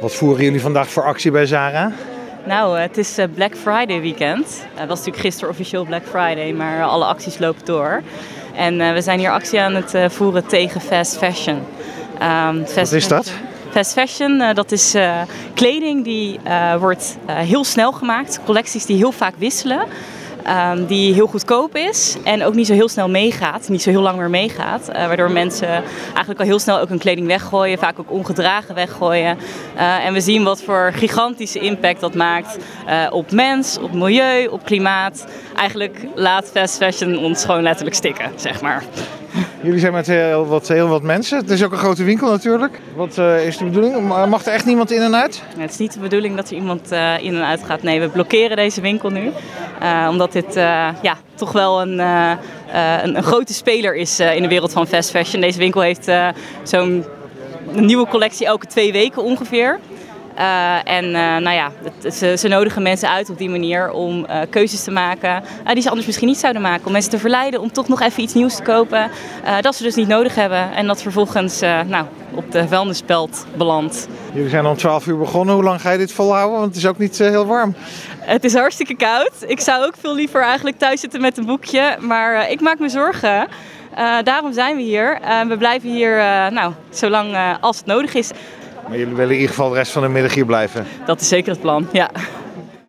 Wat voeren jullie vandaag voor actie bij Zara? Nou, het is eh, Black Friday weekend. Het was natuurlijk gisteren officieel Black Friday, maar alle acties lopen door. En we zijn hier actie aan het voeren tegen fast fashion. Um, fast Wat is dat? Fast fashion, uh, dat is kleding die wordt heel snel gemaakt. Collecties die heel vaak wisselen. Um, die heel goedkoop is en ook niet zo heel snel meegaat, niet zo heel lang meer meegaat. Uh, waardoor mensen eigenlijk al heel snel ook hun kleding weggooien, vaak ook ongedragen weggooien. Uh, en we zien wat voor gigantische impact dat maakt uh, op mens, op milieu, op klimaat. Eigenlijk laat fast fashion ons gewoon letterlijk stikken, zeg maar. Jullie zijn met heel wat, heel wat mensen. Het is ook een grote winkel natuurlijk. Wat uh, is de bedoeling? Mag er echt niemand in en uit? Het is niet de bedoeling dat er iemand uh, in en uit gaat. Nee, we blokkeren deze winkel nu. Uh, omdat dit ja, toch wel een, een, een, grote speler is in de wereld van fast fashion. Deze winkel heeft zo'n nieuwe collectie elke twee weken ongeveer. Uh, en uh, nou ja, het, ze, ze, nodigen mensen uit op die manier om uh, keuzes te maken die ze anders misschien niet zouden maken. Om mensen te verleiden om toch nog even iets nieuws te kopen dat ze dus niet nodig hebben. En dat vervolgens nou, op de vuilnisbelt belandt. Jullie zijn om 12 uur begonnen. Hoe lang ga je dit volhouden? Want het is ook niet heel warm. Het is hartstikke koud. Ik zou ook veel liever eigenlijk thuis zitten met een boekje. Maar ik maak me zorgen. daarom zijn we hier. we blijven hier nou, zolang als het nodig is. Maar jullie willen in ieder geval de rest van de middag hier blijven? Dat is zeker het plan, ja.